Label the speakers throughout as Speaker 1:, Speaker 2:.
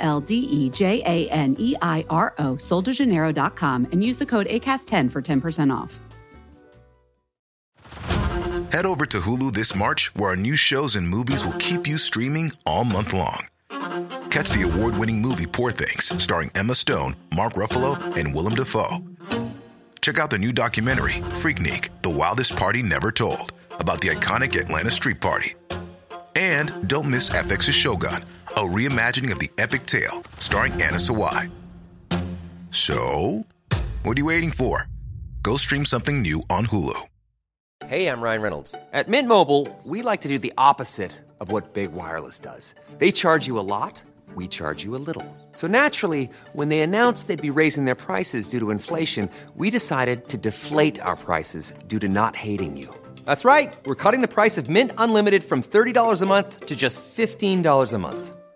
Speaker 1: L D E J A N E I R O, soldejaneiro.com, and use the code ACAST10 for 10% off.
Speaker 2: Head over to Hulu this March, where our new shows and movies will keep you streaming all month long. Catch the award winning movie Poor Things, starring Emma Stone, Mark Ruffalo, and Willem Dafoe. Check out the new documentary, Freaknik The Wildest Party Never Told, about the iconic Atlanta Street Party. And don't miss FX's Shogun, a reimagining of the epic tale, starring Anna Sawai. So, what are you waiting for? Go stream something new on Hulu.
Speaker 3: Hey, I'm Ryan Reynolds. At Mint Mobile, we like to do the opposite of what Big Wireless does. They charge you a lot, we charge you a little. So naturally, when they announced they'd be raising their prices due to inflation, we decided to deflate our prices due to not hating you. That's right. We're cutting the price of Mint Unlimited from $30 a month to just $15 a month.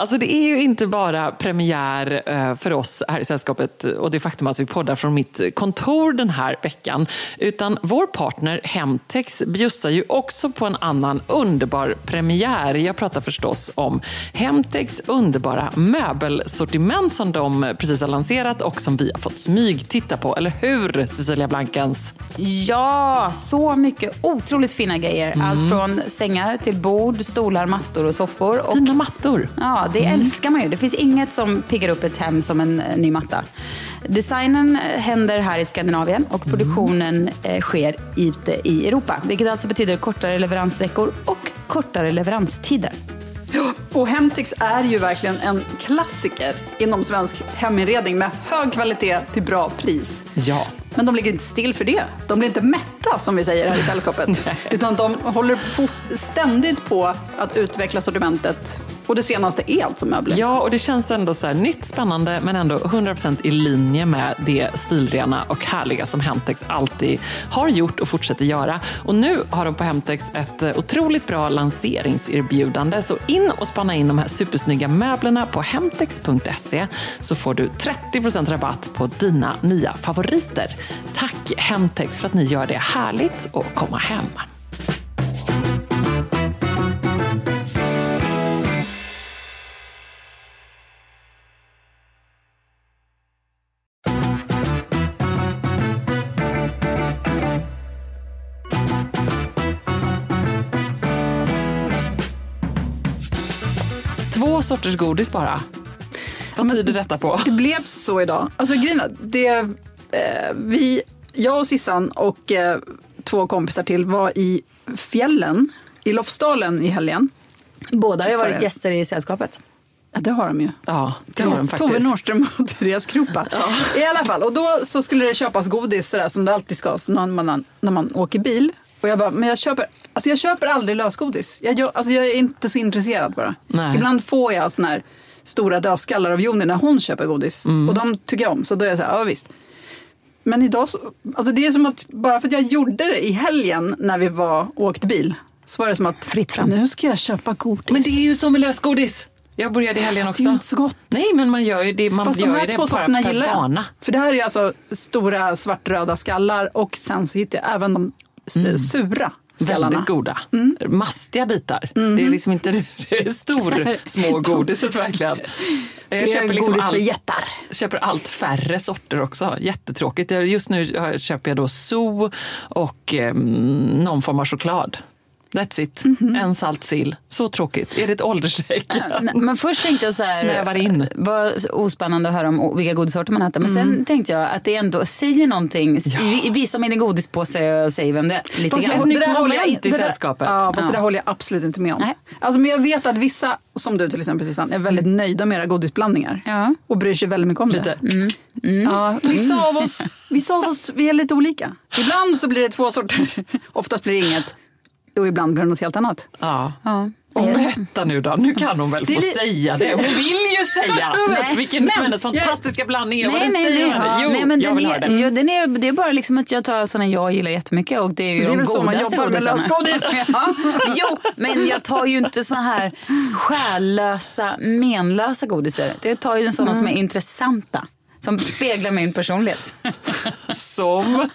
Speaker 4: Alltså det är ju inte bara premiär eh, för oss här i sällskapet och det faktum att vi poddar från mitt kontor den här veckan. Utan vår partner Hemtex bjussar ju också på en annan underbar premiär. Jag pratar förstås om Hemtex underbara möbelsortiment som de precis har lanserat och som vi har fått smyg titta på. Eller hur Cecilia Blankens?
Speaker 5: Ja, så mycket otroligt fina grejer.
Speaker 4: Mm.
Speaker 5: Allt från sängar till bord, stolar, mattor och soffor. Och,
Speaker 4: Fina mattor.
Speaker 5: ja, det älskar man ju. Det finns inget som piggar upp ett hem som en eh, ny matta. Designen eh, händer här i Skandinavien och produktionen eh, sker ute i Europa. Vilket alltså betyder kortare leveranssträckor och kortare leveranstider.
Speaker 6: Och Hemtex är ju verkligen en klassiker inom svensk heminredning med hög kvalitet till bra pris.
Speaker 4: Ja.
Speaker 6: Men de ligger inte still för det. De blir inte mätta som vi säger här i sällskapet. utan de håller ständigt på att utveckla sortimentet. Och det senaste är alltså möbler.
Speaker 4: Ja, och det känns ändå så här nytt, spännande men ändå 100% i linje med det stilrena och härliga som Hemtex alltid har gjort och fortsätter göra. Och nu har de på Hemtex ett eh, otroligt bra lanseringserbjudande. Så in och spana in de här supersnygga möblerna på hemtex.se så får du 30% rabatt på dina nya favoriter. Tack Hemtex för att ni gör det härligt att komma hem. Två sorters godis bara. Vad tyder detta på?
Speaker 6: Det blev så idag. Alltså grejen det, vi, jag och Sissan och eh, två kompisar till var i fjällen i Lofsdalen i helgen. Båda
Speaker 5: Jag har varit
Speaker 6: för-
Speaker 5: gäster i sällskapet.
Speaker 6: Ja, det har de ju.
Speaker 4: Ja, det har de
Speaker 6: Tove. Nordström och Therese Kropa. I alla fall, och då så skulle det köpas godis sådär som det alltid ska när man, när man åker bil. Och jag bara, men jag köper, alltså jag köper aldrig lösgodis. Jag, gör, alltså jag är inte så intresserad bara.
Speaker 4: Nej.
Speaker 6: Ibland får jag såna här stora dödskallar av Joni när hon köper godis.
Speaker 4: Mm.
Speaker 6: Och de tycker jag om, så då är jag så här, ja visst. Men idag så, alltså det är som att bara för att jag gjorde det i helgen när vi var åkte bil. Så var det som att,
Speaker 5: Fritt fram.
Speaker 6: nu ska jag köpa godis.
Speaker 4: Men det är ju som med lösgodis. Jag började i helgen
Speaker 6: Fast
Speaker 4: också.
Speaker 6: det är inte så gott.
Speaker 4: Nej, men man gör ju det, man
Speaker 6: Fast de
Speaker 4: gör
Speaker 6: här
Speaker 4: ju det
Speaker 6: två sorterna
Speaker 4: per
Speaker 6: gillar jag.
Speaker 4: vana.
Speaker 6: För det här är alltså stora svartröda skallar och sen så hittar jag även de s- sura skallarna.
Speaker 4: Väldigt goda.
Speaker 6: Mm.
Speaker 4: Mastiga bitar. Det är liksom inte det är stor verkligen. Jag
Speaker 6: är
Speaker 4: köper, liksom
Speaker 6: godis för
Speaker 4: allt,
Speaker 6: jättar.
Speaker 4: köper allt färre sorter också. Jättetråkigt. Just nu köper jag då zoo och eh, någon form av choklad. That's it.
Speaker 5: Mhm.
Speaker 4: En salt sill. Så tråkigt. Är det ett ålderstecken?
Speaker 5: Men först tänkte jag så här,
Speaker 4: Snävar in.
Speaker 5: vad ospännande att höra om vilka godissorter man äter. Men
Speaker 6: Mm.
Speaker 5: sen tänkte jag att det ändå säger någonting. Vi- Visa mig din godispåse och säg vem det är. Lite
Speaker 6: Fast
Speaker 5: grann.
Speaker 6: det där håller jag
Speaker 4: moment i sällskapet.
Speaker 6: Ja, fast
Speaker 5: Ja.
Speaker 6: det där håller jag absolut inte med om.
Speaker 5: Nej.
Speaker 6: Alltså, men jag vet att vissa, som du till exempel Susanne, är väldigt nöjda med era godisblandningar.
Speaker 5: Ja.
Speaker 6: Och bryr sig väldigt mycket om
Speaker 4: Lite.
Speaker 6: det. Ja, vissa, av oss, vissa av oss, vi är lite olika. Ibland så blir det två sorter, oftast blir det inget. Och ibland blir det något helt annat.
Speaker 4: Ja.
Speaker 5: Ja.
Speaker 4: Och berätta nu då, nu kan hon väl få
Speaker 6: Det
Speaker 4: säga det. Hon vill ju säga
Speaker 5: Nej,
Speaker 4: vilken
Speaker 5: men-
Speaker 4: som hennes fantastiska blandning är. Vad
Speaker 5: Nej,
Speaker 4: den
Speaker 5: nej,
Speaker 4: säger
Speaker 5: nej.
Speaker 4: henne. Jo,
Speaker 5: nej men
Speaker 4: jag
Speaker 5: den
Speaker 4: vill höra
Speaker 5: är,
Speaker 4: det.
Speaker 5: ja, den är, det är bara liksom att jag tar sådana jag gillar jättemycket och det är ju
Speaker 6: Det är
Speaker 5: de
Speaker 6: väl så man
Speaker 5: godaste
Speaker 6: jobbar med
Speaker 5: godisarna.
Speaker 6: lösgodis.
Speaker 5: ja, men jo, men jag tar ju inte så här själlösa, menlösa godisar. Jag tar ju sådana som är intressanta. Som speglar min personlighet.
Speaker 4: Som?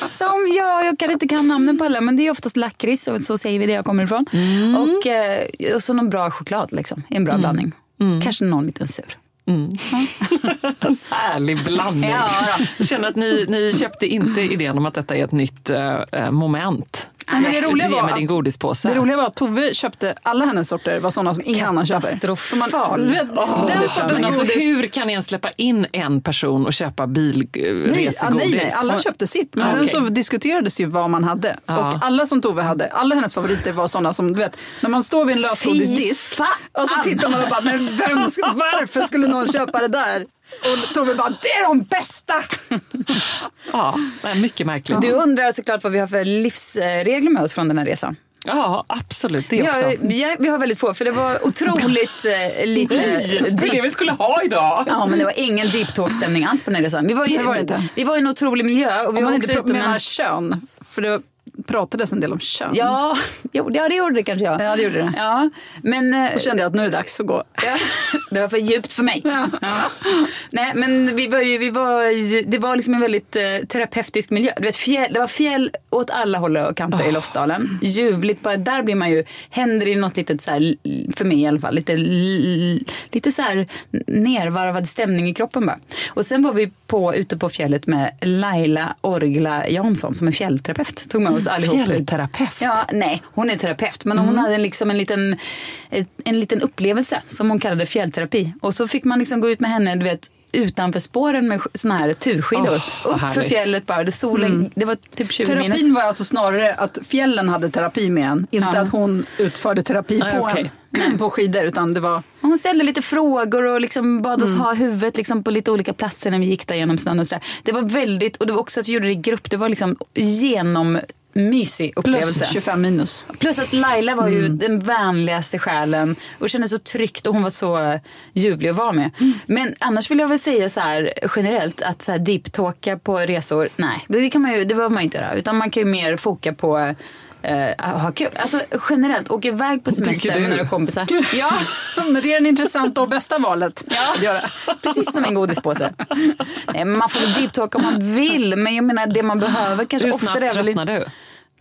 Speaker 5: Som jag, jag kan inte kan namnen på alla men det är oftast lakrits och så säger vi där jag kommer ifrån.
Speaker 4: Mm.
Speaker 5: Och, eh, och så någon bra choklad liksom, i en bra blandning.
Speaker 4: Mm.
Speaker 5: Kanske någon liten sur.
Speaker 4: Härlig blandning.
Speaker 5: Ja,
Speaker 4: jag känner att ni, ni köpte inte idén om att detta är ett nytt eh, moment.
Speaker 6: Nej, men det roliga var
Speaker 4: mig din
Speaker 6: att-
Speaker 4: godispåse.
Speaker 6: Det roliga var att Tove köpte alla hennes sorter var sådana som ingen annan köper.
Speaker 5: Katastrofal.
Speaker 6: Den sortens
Speaker 4: alltså,
Speaker 6: godis.
Speaker 4: hur kan ens släppa in en person och köpa
Speaker 6: Nej,
Speaker 4: bilresegodis?
Speaker 6: nej, nej, alla köpte sitt. Men
Speaker 4: Ah,
Speaker 6: sen
Speaker 4: okej.
Speaker 6: så diskuterades ju vad man hade.
Speaker 4: Ja.
Speaker 6: Och alla som Tove hade, alla hennes favoriter var sådana som, du vet, när man står vid en lösgodisdisk och så tittar man och bara, men vem, varför skulle någon köpa det där? Och Tove bara, det är de bästa!
Speaker 4: Ja, mycket märkligt.
Speaker 5: Du undrar såklart vad vi har för livsregler med oss från den här resan.
Speaker 4: Ja, absolut. Det
Speaker 5: Vi
Speaker 4: också.
Speaker 5: har, vi, vi har väldigt få, för det var otroligt eh, lite
Speaker 4: Nej, det är det vi skulle ha idag.
Speaker 5: Ja, men det var ingen deep talk-stämning alls på den här resan. Vi var, ju,
Speaker 6: var inte.
Speaker 5: vi var i en otrolig miljö. Och vi
Speaker 6: Om
Speaker 5: var
Speaker 6: man inte
Speaker 5: ute med en-
Speaker 6: kön, för det pratades en del om kön.
Speaker 5: Ja, jo, ja, det gjorde det kanske jag.
Speaker 6: Ja, det gjorde det.
Speaker 5: Ja, men... eh,
Speaker 6: Då kände jag att nu är det dags att gå.
Speaker 5: Ja, det var för djupt för mig. Ja. Nej, men vi var ju, vi var ju, det var liksom en väldigt eh, terapeutisk miljö. Du vet, fjäll, det var fjäll åt alla håll och kanter i Lofsdalen. Ljuvligt, bara där blir man ju, händer det något litet så här, för mig i alla fall, lite, lite så här nervarvad stämning i kroppen bara. Och sen var vi på, ute på fjället med Laila Orgla Jansson som är fjällterapeut. Tog med oss allihop ut.
Speaker 4: Fjällterapeut.
Speaker 5: Ja, nej, hon är terapeut. Men hon hade liksom en liten, en liten upplevelse som hon kallade fjällterapi. Och så fick man liksom gå ut med henne, du vet, utanför spåren med såna här turskidor.
Speaker 4: Vad
Speaker 5: Upp för fjället bara. Det, solen, det var typ 20 minus.
Speaker 6: Terapin var alltså snarare att fjällen hade terapi med en, inte
Speaker 5: Ja.
Speaker 6: att hon utförde terapi
Speaker 4: Nej,
Speaker 6: på
Speaker 4: okej.
Speaker 6: en på skidor. Utan det var,
Speaker 5: Hon ställde lite frågor och liksom bad
Speaker 6: Mm.
Speaker 5: oss ha huvudet liksom på lite olika platser när vi gick där genom snön och sådär. Det var väldigt, och det var också att vi gjorde det i grupp. Det var liksom genommysig upplevelse.
Speaker 6: plus 25 minus.
Speaker 5: Plus att Laila var ju
Speaker 6: Mm.
Speaker 5: den vänligaste själen och kände så tryggt och hon var så ljuvlig att vara med.
Speaker 6: Mm.
Speaker 5: Men annars vill jag väl säga så här generellt att så här deep-talka på resor, nej, det kan man ju, det behöver man ju inte göra. Utan man kan ju mer foka på eh, ha kul. Alltså generellt, åka iväg på semester med några kompisar. Ja,
Speaker 6: Men det är det intressanta och bästa valet att göra.
Speaker 5: precis som en godispåse. Nej, men man får väl deep-talka om man vill. Men jag menar det man behöver kanske
Speaker 4: Hur
Speaker 5: oftare
Speaker 4: snabbt
Speaker 5: är väl
Speaker 4: tröttnar du?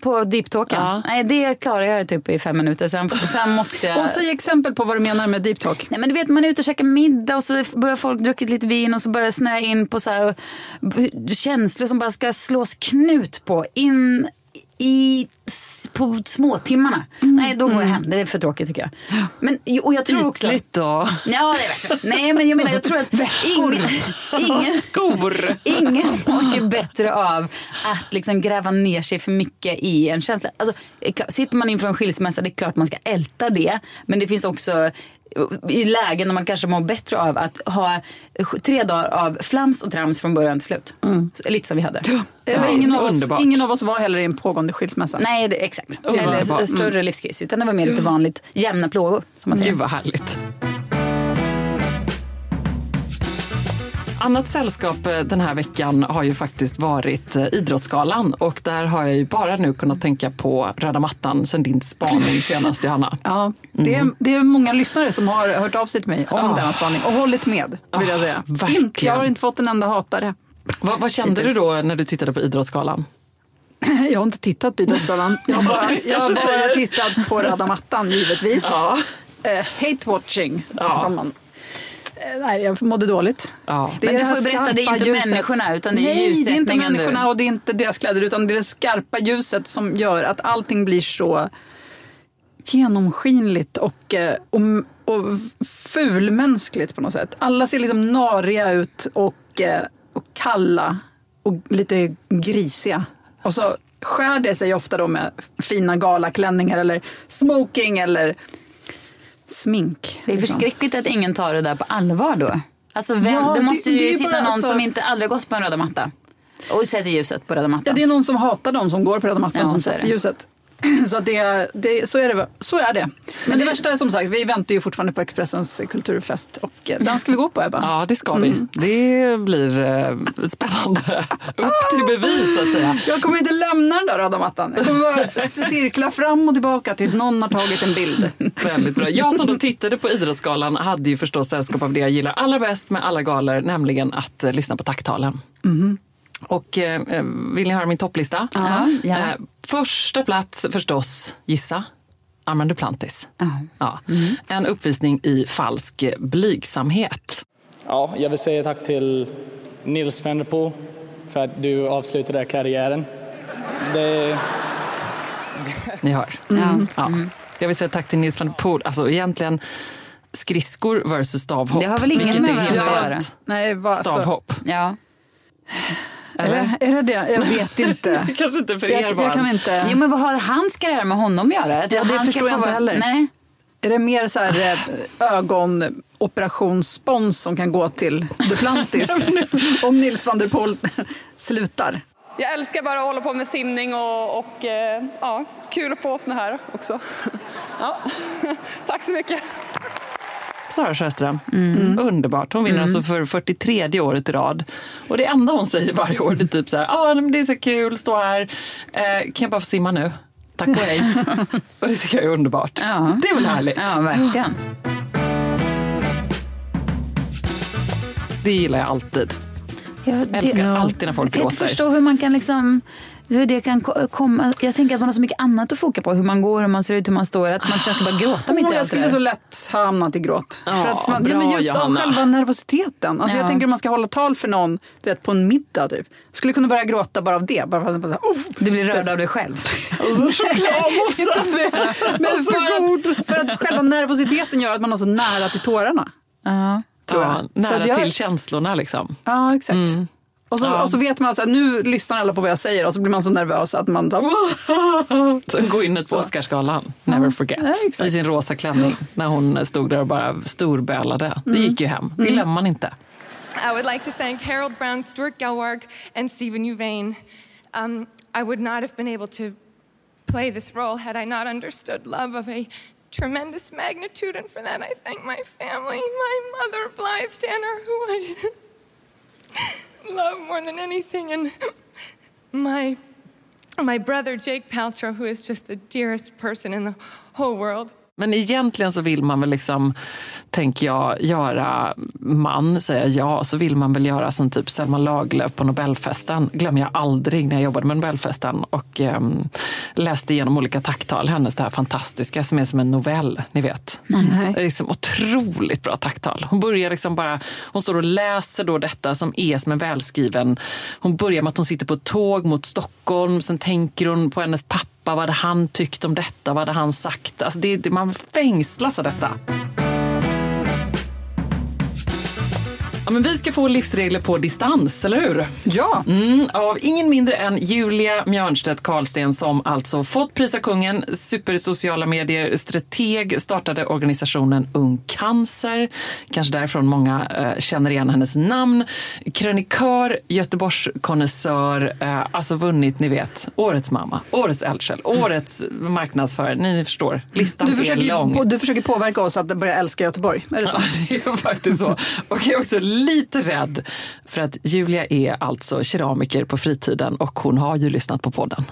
Speaker 5: på deep-talken.
Speaker 4: Ja.
Speaker 5: Nej, det klarar jag typ i fem minuter. Sen, sen måste jag...
Speaker 6: Och säg exempel på vad du menar med deep talk.
Speaker 5: Nej men du vet man är ute och käkar middag och så börjar folk druckit lite vin och så börjar det snöa in på så här, känslor som bara ska slås knut på. In i, på småtimmarna. Nej då går jag hem, det är för tråkigt tycker jag. Men, och jag tror också...
Speaker 4: Ytligt och
Speaker 5: Ja, det vet jag. Nej men jag menar jag tror att ingen, ingen,
Speaker 4: skor.
Speaker 5: Ingen mår bättre av att liksom gräva ner sig för mycket i en känsla. Alltså, sitter man inför en skilsmässa, det är klart man ska älta det. Men det finns också i lägen när man kanske mår bättre av att ha tre dagar av flams och trams från början till slut. Så, lite som vi hade.
Speaker 6: Var ingen, av oss, ingen av oss var heller i en pågående skilsmässa.
Speaker 5: Nej, det, exakt.
Speaker 4: Underbart.
Speaker 5: Eller större livskris. Utan det var mer lite vanligt jämna plågor. Som man säger.
Speaker 4: Gud vad härligt. Annat sällskap eh, den här veckan har ju faktiskt varit eh, Idrottsgalan och där har jag ju bara nu kunnat tänka på röda mattan sen din spaning senast Johanna.
Speaker 6: Ja, det, är, det är många lyssnare som har hört av sig till mig om
Speaker 4: Ja.
Speaker 6: denna spaning och hållit med. Vill jag säga.
Speaker 4: verkligen.
Speaker 6: Inte- Jag har inte fått en enda hatare.
Speaker 4: Vad, vad kände du då när du tittade på Idrottsgalan?
Speaker 6: Jag har inte tittat på Idrottsgalan. Jag har bara, jag har bara tittat på röda mattan givetvis.
Speaker 4: Ja.
Speaker 6: Eh, hate watching,
Speaker 4: Ja.
Speaker 6: som man... Nej, jag mådde dåligt.
Speaker 4: Ja.
Speaker 5: Men du får berätta, det är inte
Speaker 6: ljuset.
Speaker 5: människorna, utan det är
Speaker 6: Nej, det är inte
Speaker 5: ljussättningen du-
Speaker 6: människorna och det är inte deras kläder utan det är det skarpa ljuset som gör att allting blir så genomskinligt och, eh, och, och fulmänskligt på något sätt. Alla ser liksom nariga ut och, eh, och kalla och lite grisiga. Och så skär det sig ofta då med fina galaklänningar eller smoking eller smink.
Speaker 5: Det är
Speaker 6: liksom.
Speaker 5: förskräckligt att ingen tar det där på allvar då. Alltså vem,
Speaker 6: Ja,
Speaker 5: det
Speaker 6: det-
Speaker 5: måste ju
Speaker 6: det
Speaker 5: sitta någon
Speaker 6: alltså-
Speaker 5: som inte aldrig gått på en röda matta. Och sätter ljuset på röda mattan.
Speaker 6: Ja, det är någon som hatar dem som går på röda mattan
Speaker 5: Ja,
Speaker 6: som sätter ljuset. Så, det, det, så, är det, så är det. Men det värsta är som sagt, vi väntar ju fortfarande på Expressens kulturfest och eh, den ska vi gå på Ebba.
Speaker 4: Ja, det ska vi. Det blir eh, spännande. Upp till bevis, så att säga.
Speaker 6: Jag kommer inte lämna den där röda mattan. Jag kommer bara cirkla fram och tillbaka tills någon har tagit en bild.
Speaker 4: Väldigt bra. Jag som då tittade på Idrottsgalan hade ju förstås sällskap av det jag gillar allra bäst med alla galor, nämligen att eh, lyssna på tacktalen. Och eh, eh, vill ni höra min topplista?
Speaker 5: Ja, gärna.
Speaker 4: Första plats förstås, gissa, Armand Duplantis. Ja. En uppvisning i falsk blygsamhet.
Speaker 7: Ja, jag vill säga tack till Nils van der Poel för att du avslutade karriären. Det,
Speaker 4: Ni hör.
Speaker 5: Ja.
Speaker 4: Ja. Jag vill säga tack till Nils van der Poel. Alltså egentligen skridskor versus stavhopp.
Speaker 5: Det har väl ingen med varandra att göra.
Speaker 6: Nej, alltså,
Speaker 4: Stavhopp.
Speaker 5: Ja.
Speaker 6: Är, det, är det det? Jag vet inte.
Speaker 4: Kanske inte för er
Speaker 6: Jag,
Speaker 4: barn.
Speaker 6: jag kan inte.
Speaker 5: Jo men vad har hans karriär med honom att göra? Att
Speaker 6: Ja, det förstår jag inte
Speaker 5: vara-
Speaker 6: heller.
Speaker 5: Nej.
Speaker 6: Är det mer så här eh, ögonoperationsspons som kan gå till Duplantis om Nils van der Poel slutar?
Speaker 8: Jag älskar bara att hålla på med simning och, och eh, ja, kul att få såna här också. Ja. Tack så mycket.
Speaker 4: Sara Sjöström. Underbart. Hon vinner alltså för 43 året i rad. Och det enda hon säger varje år det är typ så här, ah, det är så kul, stå här. Eh, kan jag bara få simma nu? Tack och hej. och det tycker jag är underbart.
Speaker 5: Ja.
Speaker 4: Det är väl härligt?
Speaker 5: Ja, verkligen.
Speaker 4: Det gillar jag alltid.
Speaker 5: Ja,
Speaker 4: Jag älskar alltid när folk
Speaker 5: Jag kan inte
Speaker 4: gråter.
Speaker 5: förstå hur man kan liksom hur det kan ko- komma. Jag tänker att man har så mycket annat att foka på. Hur man går, hur man ser ut, hur man står. Att man ska bara gråta mitt i
Speaker 6: jag skulle så lätt ha hamnat i gråt.
Speaker 4: Ja,
Speaker 6: för att man,
Speaker 4: bra,
Speaker 6: men just
Speaker 4: Johanna.
Speaker 6: av själva nervositeten. Alltså
Speaker 5: Ja.
Speaker 6: Jag tänker om man ska hålla tal för någon du vet, på en middag. Typ. Skulle kunna börja gråta bara av det. Bara för att, bara, Uff,
Speaker 5: Du blir rörd av dig själv.
Speaker 6: men för, att, för att själva nervositeten gör att man har så nära till tårarna.
Speaker 5: Ja.
Speaker 6: Tror
Speaker 4: Ja,
Speaker 6: jag. Så
Speaker 4: nära
Speaker 6: jag-
Speaker 4: till känslorna liksom.
Speaker 6: Ja, exakt. Och, så,
Speaker 4: Ja.
Speaker 6: och så vet man att nu lyssnar alla på vad jag säger och så blir man så nervös att man tar...
Speaker 4: Gå in på Oscarsgalan, never forget,
Speaker 6: Ja,
Speaker 4: i sin rosa klänning när hon stod där och bara storbölade. Det gick ju hem, det glömmer man inte.
Speaker 8: I would like to thank Harold Brown, Stuart Gelwarg, and Stephen Uvain. Um, I would not have been able to play this role had I not understood love of a tremendous magnitude, and for that I thank my family, my mother, Blythe Tanner, who I love more than anything, and my my brother Jake Paltrow, who is just the dearest person in the whole world.
Speaker 4: Men egentligen så vill man väl liksom, tänker jag, göra man, säga ja, så vill man väl göra som typ Selma Lagerlöf på Nobelfesten. Glömmer jag aldrig när jag jobbade med Nobelfesten och ehm, läste igenom olika tacktal. Hennes det här fantastiska som är som en novell, ni vet. Det är liksom otroligt bra tacktal. Hon börjar liksom bara, hon står och läser då detta som är som en välskriven. Hon börjar med att hon sitter på ett tåg mot Stockholm, sen tänker hon på hennes pappa, vad hade han tyckt om detta, vad hade han sagt? Alltså det, det, man fängslas av detta. Men vi ska få livsregler på distans, eller hur?
Speaker 6: Ja,
Speaker 4: Mm, av ingen mindre än Julia Mjörnstedt Karlsten som alltså fått prisa kungen, supersociala medier, strateg, startade organisationen Ung Cancer. Kanske därifrån många eh, känner igen hennes namn. Krönikör, Göteborgskonnässör, eh, alltså vunnit, ni vet, Årets mamma, Årets eldsjäl, Årets marknadsförare. Ni förstår, listan
Speaker 6: du
Speaker 4: är
Speaker 6: försöker,
Speaker 4: lång.
Speaker 6: på, du försöker påverka oss att börja älska Göteborg. Är det så?
Speaker 4: Ja, det är faktiskt så. Och är också lite rädd för att Julia är alltså keramiker på fritiden och hon har ju lyssnat på podden.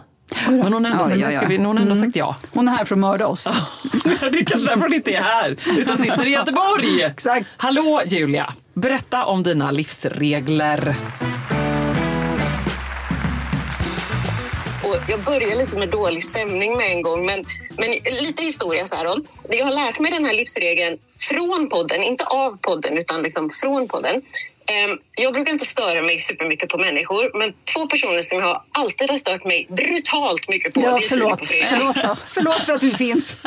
Speaker 4: Men hon har ändå,
Speaker 5: Oj,
Speaker 4: sagt, ska vi, hon ändå sagt ja.
Speaker 6: Hon är här för att mörda oss.
Speaker 4: det är kanske därför hon inte är här, utan sitter i Göteborg.
Speaker 6: Exakt.
Speaker 4: Hallå Julia, berätta om dina livsregler.
Speaker 9: Och jag börjar lite med dålig stämning med en gång, men men lite historia så här om. Jag har lärt mig den här livsregeln från podden, inte av podden utan liksom från podden. Ehm, Jag brukar inte störa mig supermycket på människor, men två personer som jag alltid har stört mig brutalt mycket på.
Speaker 6: Ja,
Speaker 9: det är Filip
Speaker 6: förlåt.
Speaker 9: och Fredrik.
Speaker 6: Förlåt, då. förlåt för att vi finns.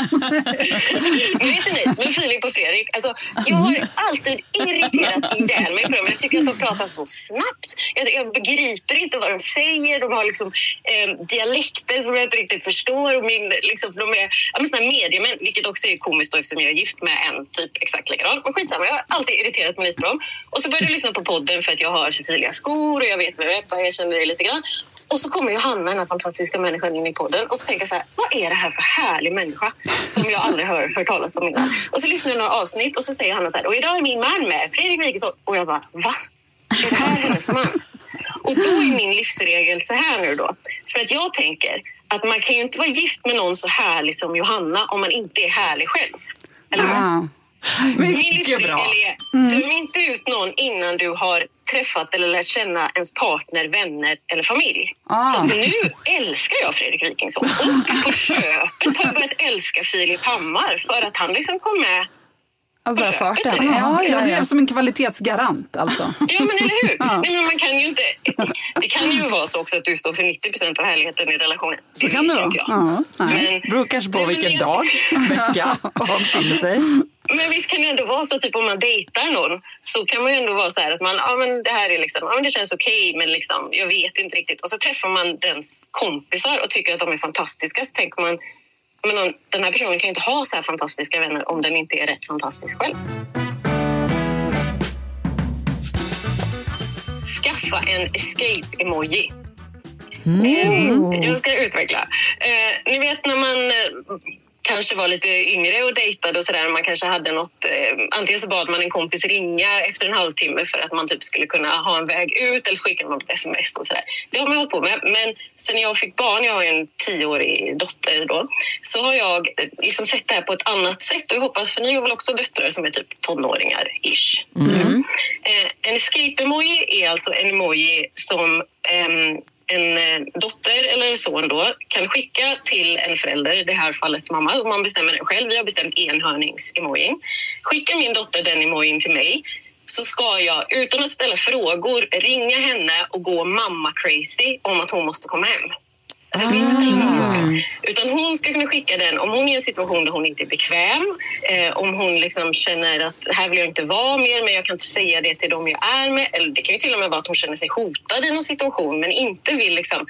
Speaker 9: Men vet ni, med Filip och Fredrik, alltså, jag har alltid irriterat ihjäl mig på dem. Jag tycker att de pratar så snabbt. Jag, jag begriper inte vad de säger. De har liksom, eh, dialekter som jag inte riktigt förstår. Och min, liksom, de är ja, men såna mediemän, vilket också är komiskt då, eftersom jag är gift med en typ exakt likadan. Men skitsamma, jag har alltid irriterat mig lite på dem. Och så började jag lyssna på podden för att jag har Cecilia skor och jag vet vad Ebba jag känner dig lite grann. Och så kommer Johanna, den här fantastiska människan, in i podden och så tänker jag så här, vad är det här för härlig människa som jag aldrig har hört talas om innan? Och så lyssnar jag några avsnitt och så säger Johanna så här, och idag är min man med, Fredrik Wikingsson. Och jag bara, va? Är det här hennes man? Och då är min livsregel så här nu då. För att jag tänker att man kan ju inte vara gift med någon så härlig som Johanna om man inte är härlig själv. Eller wow.
Speaker 4: Mycket bra.
Speaker 9: är, döm inte ut någon innan du har träffat eller lärt känna ens partner, vänner eller familj.
Speaker 6: Ah.
Speaker 9: Så nu älskar jag Fredrik Wikingsson. Och på köpet har jag börjat älska Filip Hammar för att han liksom kom med
Speaker 5: Av bara farten.
Speaker 6: Ja, jag blev som en kvalitetsgarant alltså.
Speaker 9: Ja, men eller hur?
Speaker 6: Ja.
Speaker 9: Nej, men man kan ju inte... Det kan ju vara så också att du står för 90 procent av härligheten i relationen.
Speaker 6: Så kan det vara. Ja, nej.
Speaker 9: Men,
Speaker 4: Beror kanske på
Speaker 9: Nej,
Speaker 4: vilken
Speaker 9: jag-
Speaker 4: dag, vecka och var befinner sig.
Speaker 9: Men visst kan det ändå vara så, typ om man dejtar någon, så kan man ju ändå vara så här att man, ja men det här är liksom, ja men det känns okej, men liksom, jag vet inte riktigt. Och så träffar man dens kompisar och tycker att de är fantastiska, så tänker man, men någon, den här personen kan ju inte ha så här fantastiska vänner om den inte är rätt fantastisk själv. Skaffa en escape-emoji. Mm. Jag ska utveckla. Eh, ni vet när man eh, kanske var lite yngre och dejtade och sådär. Man kanske hade något, eh, antingen så bad man en kompis ringa efter en halvtimme för att man typ skulle kunna ha en väg ut eller så skickade man ett sms och sådär. Det har man hållit på med. Men sen jag fick barn, jag har en tioårig dotter då, så har jag eh, liksom sett det här på ett annat sätt. Och jag hoppas, för ni har väl också döttrar som är typ tonåringar-ish. Eh, en escape-emoji är alltså en emoji som ehm, en eh, dotter eller son då kan skicka till en förälder, i det här fallet mamma, och man bestämmer den själv. Vi har bestämt enhörnings-emojin. Skickar min dotter den emojin till mig så ska jag utan att ställa frågor ringa henne och gå mamma crazy om att hon måste komma hem. Alltså jag får inte ställa några frågor. Utan hon ska kunna skicka den om hon är i en situation där hon inte är bekväm. Eh, om hon liksom känner att här vill jag inte vara mer men jag kan inte säga det till dem jag är med. Eller det kan ju till och med vara att hon känner sig hotad i någon situation men inte vill liksom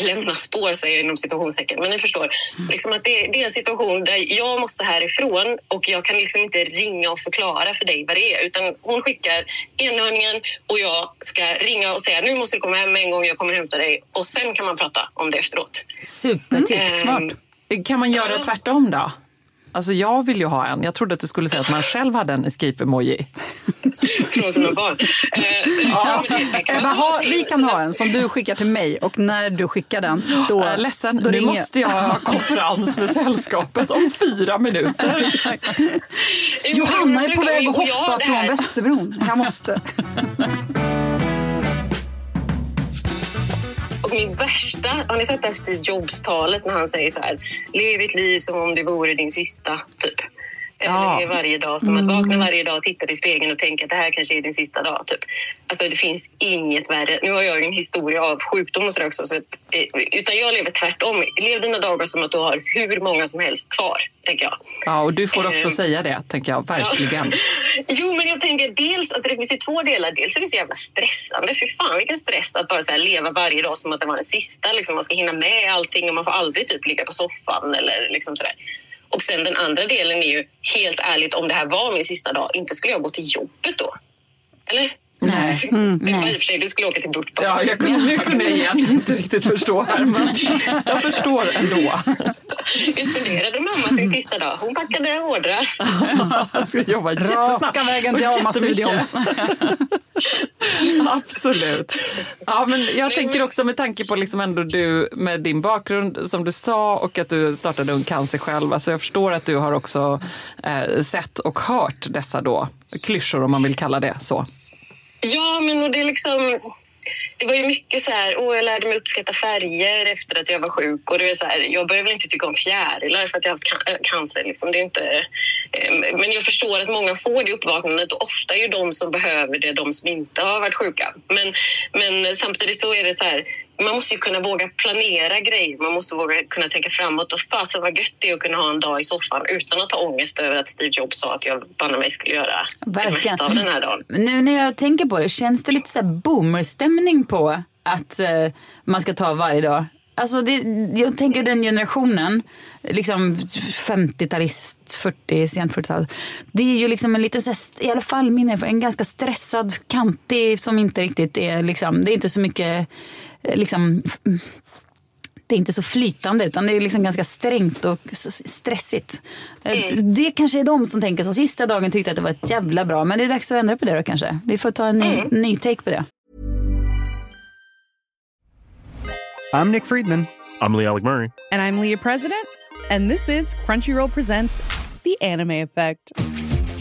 Speaker 9: lämna spår, säger jag inom situationstecken. Men ni förstår, liksom att det, det är en situation där jag måste härifrån och jag kan liksom inte ringa och förklara för dig vad det är. Utan hon skickar enhörningen och jag ska ringa och säga nu måste du komma hem en gång, jag kommer hämta dig. Och sen kan man prata om det efteråt.
Speaker 5: Supertips.
Speaker 9: Ehm,
Speaker 4: Kan man göra tvärtom då? Alltså jag vill ju ha en. Jag trodde att du skulle säga att man själv hade en escape-emoji.
Speaker 9: från barn. Eh, ja,
Speaker 6: ha, vi kan ha en som du skickar till mig och när du skickar den då,
Speaker 4: är ledsen,
Speaker 6: då
Speaker 4: nu
Speaker 6: ringer
Speaker 4: måste jag ha konferens med sällskapet om fyra minuter.
Speaker 6: Johanna är på väg att hoppa från Västerbron. Jag måste.
Speaker 9: Min värsta, har ni sett det här Steve Jobs-talet när han säger så här, lev ett liv som om det vore din sista, typ.
Speaker 4: Ja.
Speaker 9: Eller varje dag, som att vakna varje dag, titta i spegeln och tänka att det här kanske är din sista dag. Typ. Alltså det finns inget värre. Nu har jag ju en historia av sjukdom och sådär också. Så att, eh, utan jag lever tvärtom. Lev dina dagar som att du har hur många som helst kvar, tänker jag.
Speaker 4: Ja, och du får också
Speaker 9: Ehm.
Speaker 4: säga det, tänker jag. Verkligen.
Speaker 9: Jo, men jag tänker dels, alltså det finns ju två delar. Dels är det så jävla stressande. Fy fan vilken stress att bara så leva varje dag som att det var den sista. Liksom, man ska hinna med allting och man får aldrig typ ligga på soffan eller liksom sådär. Och sen den andra delen är ju helt ärligt om det här var min sista dag, inte skulle jag gå till jobbet då? Eller?
Speaker 5: Nej. Mm,
Speaker 9: I och
Speaker 5: nej.
Speaker 9: för sig, du skulle åka till Burtbach.
Speaker 4: Ja, jag, nu kunde jag egentligen inte riktigt förstå här, men jag förstår ändå.
Speaker 9: Vi spenderade mamma sin sista dag. Hon packade ordrar.
Speaker 4: Jag ska jobba jättesnabbt.
Speaker 6: Raka vägen till
Speaker 4: jättemycket. Absolut. Ja, men jag tänker också med tanke på liksom ändå du med din bakgrund som du sa och att du startade Ung Cancer själv. Alltså jag förstår att du har också eh, sett och hört dessa då klyschor om man vill kalla det så.
Speaker 9: Ja, men och det är liksom det var ju mycket så här, åh, jag lärde mig uppskatta färger efter att jag var sjuk. Och det är så här, jag började väl inte tycka om fjärilar för att jag har haft äh, cancer. Liksom. Det är inte, eh, men jag förstår att många får det uppvaknandet och ofta är ju de som behöver det de som inte har varit sjuka. Men, men samtidigt så är det så här, man måste ju kunna våga planera grejer. Man måste våga kunna tänka framåt. Och fasen vad gött det är att kunna ha en dag i soffan utan att ha ångest över att Steve Jobs sa att jag banne mig skulle göra det
Speaker 5: Verkligen.
Speaker 9: mesta av den här dagen.
Speaker 5: Nu när jag tänker på det, känns det lite så här boomerstämning på att eh, man ska ta varje dag? Alltså det, jag tänker den generationen, liksom 50-talist, 40, sent 40-tal. Det är ju liksom en lite, i alla fall min en ganska stressad, kantig som inte riktigt är liksom, det är inte så mycket liksom det är inte så flytande utan det är liksom ganska strängt och stressigt. Eh, Det kanske är de som tänker så. Sista dagen tyckte att det var ett jävla bra. Men det är dags att ändra på det då kanske. Vi får ta en ny, ny take på det.
Speaker 10: I'm Nick Friedman.
Speaker 11: I'm Lee Alec Murray.
Speaker 12: And I'm Leah President, and this is Crunchyroll Presents The Anime Effect.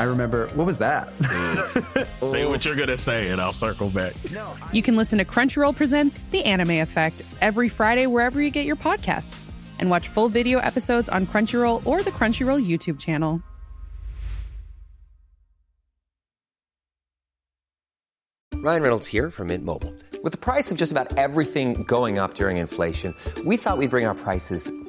Speaker 10: I remember, what was that?
Speaker 11: Say what you're gonna say, and I'll circle back.
Speaker 12: you can listen to Crunchyroll Presents The Anime Effect every Friday wherever you get your podcasts. And watch full video episodes on Crunchyroll or the Crunchyroll YouTube channel.
Speaker 3: Ryan Reynolds here from Mint Mobile. With the price of just about everything going up during inflation, we thought we'd bring our prices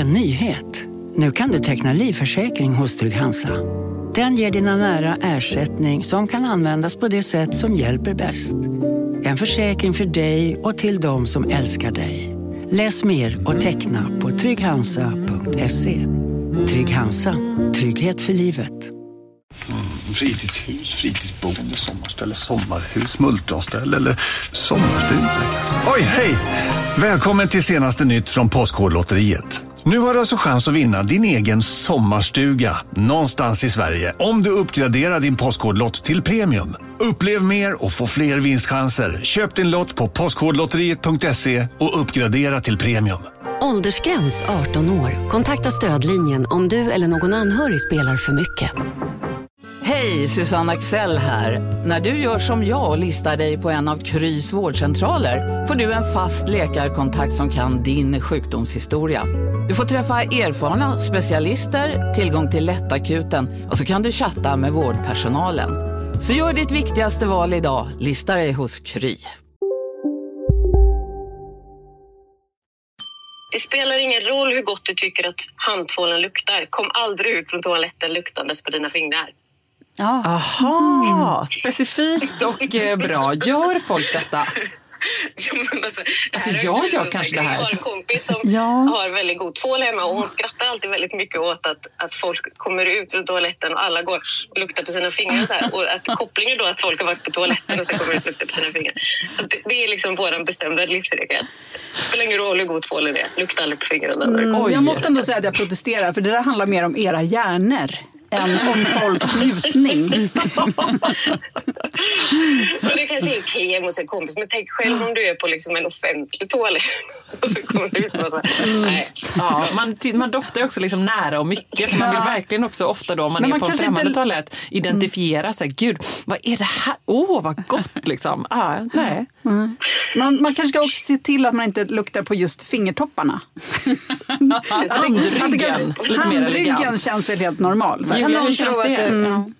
Speaker 13: En nyhet. Nu kan du teckna livförsäkring hos Trygg-Hansa. Den ger dina nära ersättning som kan användas på det sätt som hjälper bäst. En försäkring för dig och till de som älskar dig. Läs mer och teckna på trygghansa.se. Trygg Hansa. Trygghet för livet.
Speaker 14: Mm, Fritidshus, fritidsboende, sommarställe, sommarhus, multronställe eller sommarstuga. Oj, hej! Välkommen till senaste nytt från Postkodlotteriet. Nu har du alltså chans att vinna din egen sommarstuga någonstans i Sverige om du uppgraderar din Postkodlott till premium. Upplev mer och få fler vinstchanser. Köp din lott på postkodlotteriet.se och uppgradera till premium.
Speaker 15: Åldersgräns 18 år. Kontakta stödlinjen om du eller någon anhörig spelar för mycket.
Speaker 16: Hej, Susanne Axel här. När du gör som jag och listar dig på en av Krys vårdcentraler får du en fast läkarkontakt som kan din sjukdomshistoria. Du får träffa erfarna specialister, tillgång till lättakuten och så kan du chatta med vårdpersonalen. Så gör ditt viktigaste val idag, lista dig hos Kry.
Speaker 9: Det spelar ingen roll hur gott du tycker att handtvålen luktar. Kom aldrig ut från toaletten luktandes på dina fingrar.
Speaker 4: Aha, specifikt och eh, bra. Gör folk detta?
Speaker 9: Jo, men alltså, det
Speaker 4: Alltså, jag gör kanske det här.
Speaker 9: Jag har en kompis som
Speaker 4: Ja.
Speaker 9: har väldigt god tvål hemma och hon skrattar alltid väldigt mycket åt att, att folk kommer ut från toaletten och alla går och luktar på sina fingrar. Så här. Och att kopplingen då att folk har varit på toaletten och sen kommer ut och luktar på sina fingrar. Så det, det är liksom vår bestämda livsregel. Det spelar ingen roll hur god tvålen är. Lukta aldrig på fingrarna.
Speaker 6: Mm, jag måste ändå säga att jag protesterar, för det där handlar mer om era hjärnor. En omfolksnutning.
Speaker 9: Och det kanske är okej hemma hos en kompis, men tänk själv om du är på liksom en offentlig toalett och så kommer du ut och så här, nej.
Speaker 4: Ja, man, man doftar ju också liksom nära och mycket. För man vill verkligen också ofta då, om man
Speaker 6: Men
Speaker 4: är
Speaker 6: man
Speaker 4: på en främmande
Speaker 6: inte-
Speaker 4: toalett, identifiera sig. Gud, vad är det här? Åh, vad gott liksom. Ah, nej.
Speaker 6: Mm. Man, man kanske ska också se till att man inte luktar på just fingertopparna.
Speaker 4: Handryggen, lite mer
Speaker 6: handryggen känns väl helt normal. Så
Speaker 4: Julia, hur känns det?
Speaker 6: Mm.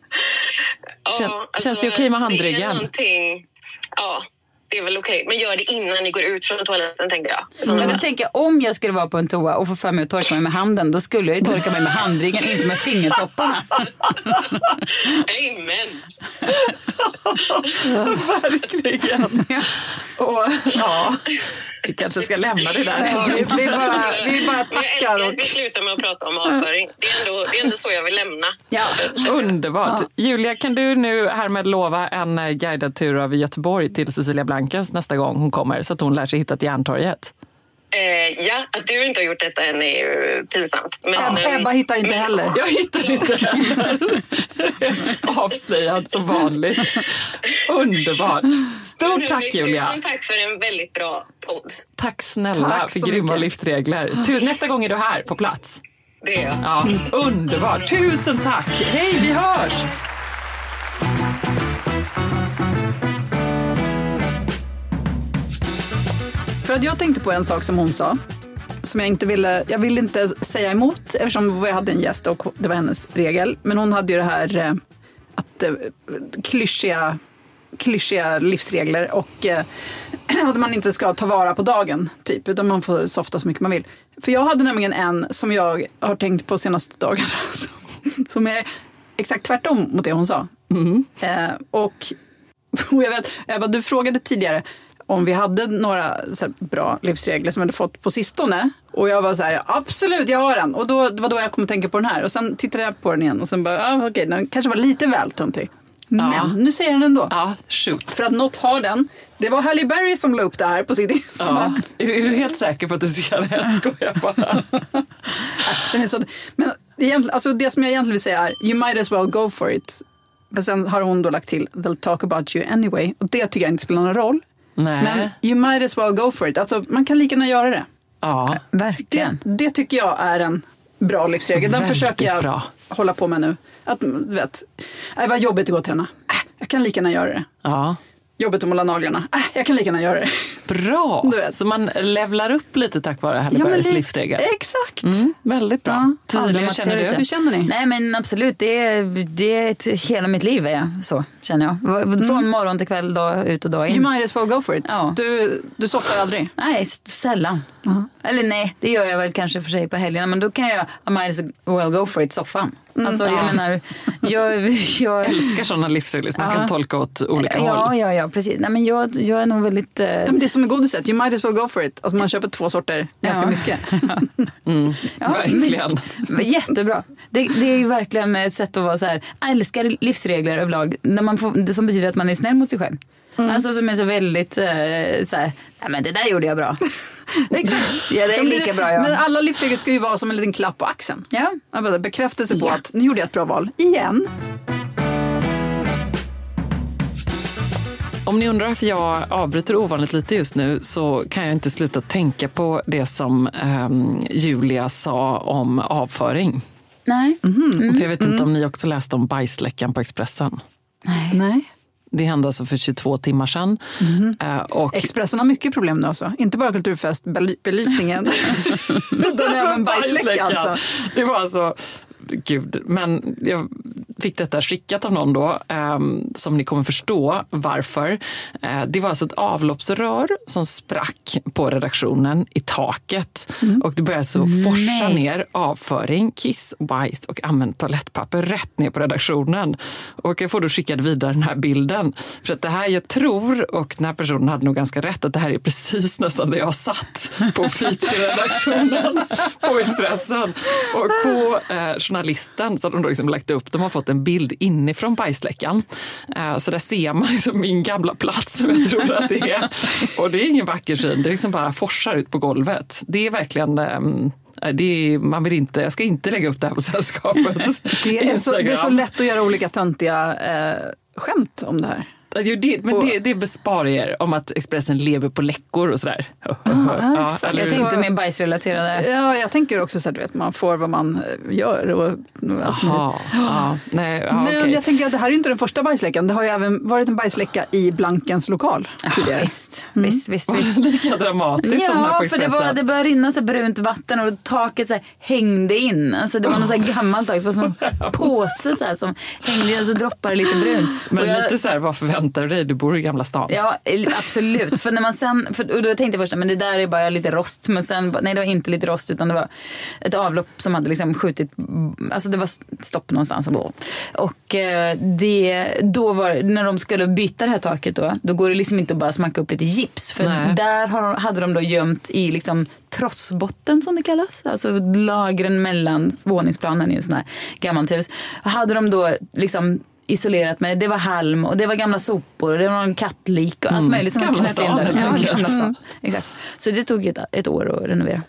Speaker 4: Kän- känns det okej med handryggen?
Speaker 9: ja, det är väl okej. Men gör det innan ni går ut från toaletten, tänkte jag. Så-
Speaker 5: Men då tänker jag, om jag skulle vara på en toa och få för mig att torka mig med handen, då skulle jag ju torka mig med handryggen, inte med fingertopparna.
Speaker 9: Amen!
Speaker 4: Verkligen. Och, ja, vi kanske ska lämna det där.
Speaker 6: Ja, vi, vi, bara, vi bara
Speaker 9: jag
Speaker 6: tackar.
Speaker 9: älskar
Speaker 6: Och,
Speaker 9: vi slutar med att prata om avföring. Det är ändå, det är ändå så jag vill lämna.
Speaker 6: ja.
Speaker 4: Underbart. Julia, kan du nu härmed lova en guidad tur över Göteborg till Cecilia Blankens nästa gång hon kommer så att hon lär sig hitta till Järntorget?
Speaker 9: Eh, ja, att du inte har gjort detta än är ju pinsamt. Men,
Speaker 6: Ebba,
Speaker 9: ehm,
Speaker 6: Ebba hittar inte
Speaker 9: men-
Speaker 6: heller.
Speaker 4: Jag hittar inte heller. Avslöjad som vanligt. Underbart. Stort tack Julia.
Speaker 9: Tusen tack för en väldigt bra podd.
Speaker 4: Tack snälla
Speaker 6: Tack
Speaker 4: för grymma
Speaker 6: mycket.
Speaker 4: livsregler. Nästa gång är du här på plats.
Speaker 9: Det är jag.
Speaker 4: Ja, underbart. Tusen tack. Hej, vi hörs!
Speaker 6: För att jag tänkte på en sak som hon sa. Som jag inte ville, jag ville inte säga emot eftersom vi hade en gäst och det var hennes regel. Men hon hade ju det här eh, att eh, klyschiga, klyschiga livsregler och eh, att man inte ska ta vara på dagen typ. Utan man får softa så mycket man vill. För jag hade nämligen en som jag har tänkt på senaste dagarna. som- är exakt tvärtom mot det hon sa. Eh, och och jag vet, Ebba, du frågade tidigare om vi hade några bra livsregler som vi hade fått på sistone. Och jag var så här, absolut, jag har en. Och då, det var då jag kom att tänka på den här. Och sen tittade jag på den igen och sen bara, ah, okej, den kanske var lite väl töntig. Men
Speaker 4: Ja.
Speaker 6: nu säger den ändå.
Speaker 4: Ja, shoot.
Speaker 6: För att något har den. Det var Halle Berry som la upp det här på sitt Insta.
Speaker 4: Ja. Är, är du helt säker på att du ser det? Jag skojar bara.
Speaker 6: Den är så, men egentligen, alltså det som jag egentligen vill säga är, you might as well go for it. Men sen har hon då lagt till, they'll talk about you anyway. Och det tycker jag inte spelar någon roll.
Speaker 4: Nej.
Speaker 6: Men you might as well go for it. Alltså, man kan lika gärna göra det.
Speaker 4: Ja,
Speaker 6: Det,
Speaker 5: Verkligen.
Speaker 6: det tycker jag är en bra livsregel. Den
Speaker 4: Väldigt
Speaker 6: försöker jag
Speaker 4: bra.
Speaker 6: hålla på med nu. Att, du vet, äh, vad jobbigt att gå och träna. Äh, jag kan lika gärna göra det.
Speaker 4: ja.
Speaker 6: Jobbigt att måla naglarna. Äh, jag kan lika gärna göra det.
Speaker 4: Bra!
Speaker 6: Du vet.
Speaker 4: Så man levlar upp lite tack vare Halle
Speaker 6: Ja,
Speaker 4: livsregel.
Speaker 6: Exakt.
Speaker 4: Mm, väldigt bra. Cecilia, hur
Speaker 5: Aldrig
Speaker 4: känner du?
Speaker 6: Hur känner ni?
Speaker 5: Nej men absolut, det är, det är ett, hela mitt liv är jag så, känner jag. Från morgon till kväll, dag ut och dag in.
Speaker 6: You might as well go for it.
Speaker 5: Ja.
Speaker 6: Du, du softar aldrig.
Speaker 5: Nej, s- sällan. Eller nej, det gör jag väl kanske för sig på helgerna. Men då kan jag I might as well go for it soffan. Alltså jag menar, jag... jag
Speaker 4: älskar sådana livsregler som man
Speaker 6: Ja.
Speaker 4: kan tolka åt olika
Speaker 5: ja,
Speaker 4: håll.
Speaker 5: ja, ja, precis. Nej, men jag, jag är nog väldigt... Eh,
Speaker 6: Ja, men det är som med godiset, you might as well go for it. Alltså man köper två sorter ganska
Speaker 5: Ja.
Speaker 6: mycket.
Speaker 5: Ja,
Speaker 4: Verkligen.
Speaker 5: men- Jättebra. Det, det är ju verkligen ett sätt att vara så här, jag älskar livsregler överlag. När man får, det som betyder att man är snäll mot sig själv. Alltså som är så väldigt eh, så här, nej men det där gjorde jag bra.
Speaker 6: Exakt.
Speaker 5: Ja, det är
Speaker 6: men
Speaker 5: lika bra jag.
Speaker 6: Men alla livsregler ska ju vara som en liten klapp på axeln.
Speaker 5: Ja.
Speaker 6: Bekräftelse på
Speaker 5: Ja.
Speaker 6: att nu gjorde jag ett bra val. Igen.
Speaker 4: Om ni undrar varför jag avbryter ovanligt lite just nu så kan jag inte sluta tänka på det som ehm, Julia sa om avföring.
Speaker 5: Nej.
Speaker 6: Mm.
Speaker 4: För jag vet inte om ni också läste om bajsläckan på Expressen.
Speaker 6: Nej.
Speaker 4: Det hände alltså för 22 timmar sedan. Eh, och
Speaker 6: Expressen har mycket problem nu alltså. Inte bara kulturfestbelysningen. utan även bajsläcka alltså.
Speaker 4: Det var alltså, gud, men jag fick detta skickat av någon då, ehm, som ni kommer förstå varför. Eh, det var alltså ett avloppsrör som sprack på redaktionen i taket och det började så forsa
Speaker 5: Nej.
Speaker 4: ner avföring, kiss, bajs och använt toalettpapper rätt ner på redaktionen. Och jag får då skickad vidare den här bilden. För att det här, jag tror, och den här personen hade nog ganska rätt, att det här är precis nästan där jag satt på feature-redaktionen på Expressen. Och på eh, journalisten så har de då liksom lagt upp, de har fått en bild inifrån bajsläckan. Eh, så där ser man liksom min gamla plats som jag tror att det är. Och det är ingen vacker syn, det liksom bara forsar ut på golvet. Det är verkligen eh, Nej, Det är, man vill inte, jag ska inte lägga upp det här på sällskapet.
Speaker 6: Det är, så, det är så lätt att göra olika töntiga eh, skämt om det här.
Speaker 4: Jo, det, men det, det besparar er om att Expressen lever på läckor och sådär.
Speaker 6: Ja,
Speaker 4: eller
Speaker 5: Jag tänkte mer bajsrelaterade.
Speaker 6: Ja, jag tänker också så att du vet, man får vad man eh, gör. Och, möjligt.
Speaker 4: ja, nej, ja,
Speaker 6: Men
Speaker 4: okej.
Speaker 6: jag tänker att det här är inte den första bajsläckan. Det har ju även varit en bajsläcka i Blankens lokal tidigare.
Speaker 5: Visst, visst, visst. visst.
Speaker 4: Lika dramatiskt som den här
Speaker 5: Ja,
Speaker 4: på
Speaker 5: för det, var, det började rinna så här brunt vatten och taket så här hängde in. Alltså det var något så här gammalt tak, det var som en påse så här som hängde in och så droppade det lite brunt.
Speaker 4: Men
Speaker 5: jag-
Speaker 4: lite så här, vad förväntar du dig? Du bor i Gamla stan.
Speaker 5: Ja, absolut. För när man sen, för, och då tänkte jag först men det där är bara lite rost. Men sen, nej det var inte lite rost utan det var ett avlopp som hade liksom skjutit, alltså det var stopp någonstans. Och eh, det, då var, när de skulle byta det här taket då, då går det liksom inte att bara smacka upp lite gips. För
Speaker 4: Nej.
Speaker 5: där har, de- hade de då gömt i liksom trossbotten som det kallas. Alltså lagren mellan våningsplanen i en sån här gammalt hus. Hade de då liksom isolerat med, det var halm och det var gamla sopor och det var en kattlik och allt
Speaker 4: Mm.
Speaker 5: möjligt som
Speaker 4: stan,
Speaker 5: där.
Speaker 4: helt
Speaker 5: Ja. Exakt. Så det tog ett, ett år att renovera.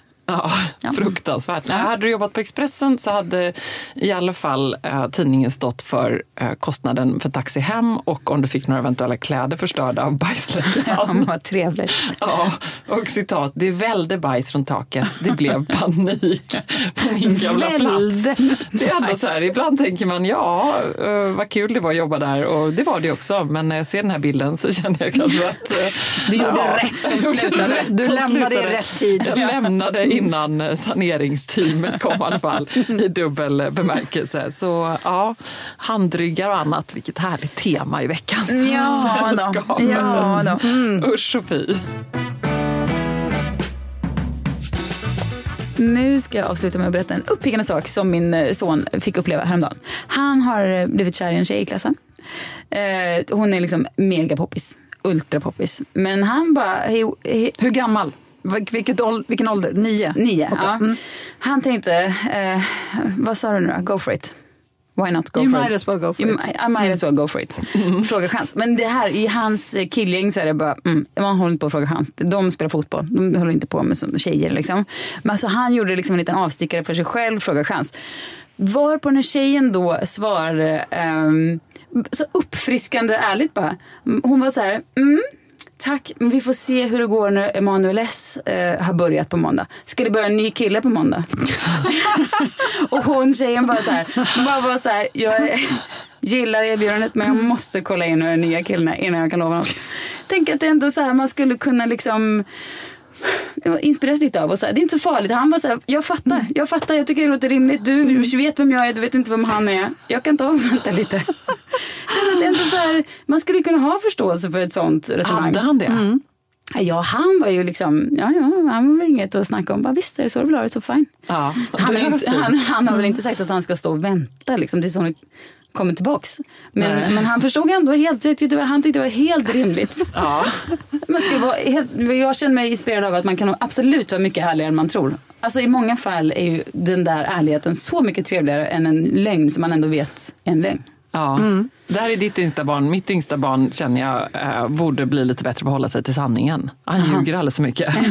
Speaker 4: Ja, fruktansvärt. Nej, hade du jobbat på Expressen så hade i alla fall eh, tidningen stått för eh, kostnaden för taxi hem och om du fick några eventuella kläder förstörda av bajsläckan.
Speaker 5: Ja, vad trevligt.
Speaker 4: Ja, och citat, det välde bajs från taket. Det blev panik på min gamla plats. Det är ändå så här, ibland tänker man, ja, eh, vad kul det var att jobba där och det var det också. Men när jag ser den här bilden så känner jag kanske att... eh,
Speaker 5: Du gjorde
Speaker 4: ja,
Speaker 5: rätt som slutade.
Speaker 6: Du lämnade i rätt tid.
Speaker 4: Jag lämnade innan saneringsteamet kom i alla fall, i dubbel bemärkelse. Så ja, handryggar och annat, vilket härligt tema i veckans
Speaker 5: Ja
Speaker 4: sällskap.
Speaker 5: Ja då. Mm.
Speaker 4: Usch fy.
Speaker 5: Nu ska jag avsluta med att berätta en uppiggande sak som min eh, son fick uppleva häromdagen. Han har eh, blivit kär i en tjej i klassen. Eh, hon är liksom mega poppis, ultra poppis. Men han bara...
Speaker 6: Hur gammal? Vil- Vilket ål- vilken ålder? Nio?
Speaker 5: Nio, ja.
Speaker 6: Mm.
Speaker 5: Han tänkte, eh, vad sa du nu då? Go for it. Why not go
Speaker 6: You
Speaker 5: for
Speaker 6: might
Speaker 5: it?
Speaker 6: as well go for
Speaker 5: You
Speaker 6: it.
Speaker 5: I might as well go for it. Fråga chans. Men det här, i hans killgäng så är det bara, mm, man håller inte på att fråga chans. De spelar fotboll, de håller inte på med som tjejer liksom. Men alltså han gjorde liksom en liten avstickare för sig själv, fråga chans. Var på när tjejen då svarade ehm, så uppfriskande ärligt bara. Hon var så här, mm, Tack, men vi får se hur det går när Emanuel S eh, har börjat på måndag. Ska det börja en ny kille på måndag? och hon tjejen bara så här, bara var så här, jag gillar erbjudandet men jag måste kolla in hur den nya killen är innan jag kan lova något. Tänk att det ändå så här, man skulle kunna liksom inspireras lite av och så här, det är inte så farligt. Han var så här, jag fattar, jag fattar, jag tycker det låter rimligt. Du vet vem jag är, du vet inte vem han är. Jag kan ta och vänta lite. Känner att det är ändå så här, man skulle kunna ha förståelse för ett sånt resonemang.
Speaker 4: Hade han det?
Speaker 5: Mm. Ja, han var ju liksom, ja, ja, han var väl inget att snacka om. Bara, visst är det så du vill ha det, så fine.
Speaker 4: Ja,
Speaker 5: Han,
Speaker 4: det
Speaker 5: är inte,
Speaker 4: fint.
Speaker 5: han, han har väl inte sagt att han ska stå och vänta liksom, tills hon kommer tillbaks. Men,
Speaker 4: Nej.
Speaker 5: men han förstod ändå helt, jag tyckte, han tyckte det var helt rimligt.
Speaker 4: Ja.
Speaker 5: Man ska vara helt, jag känner mig inspirerad av att man kan absolut vara mycket ärligare än man tror. Alltså i många fall är ju den där ärligheten så mycket trevligare än en lögn som man ändå vet är en lögn.
Speaker 4: Ja. Det här är ditt yngsta barn. Mitt yngsta barn känner jag eh, borde bli lite bättre på att hålla sig till sanningen. Han
Speaker 5: Aha.
Speaker 4: ljuger alldeles för mycket.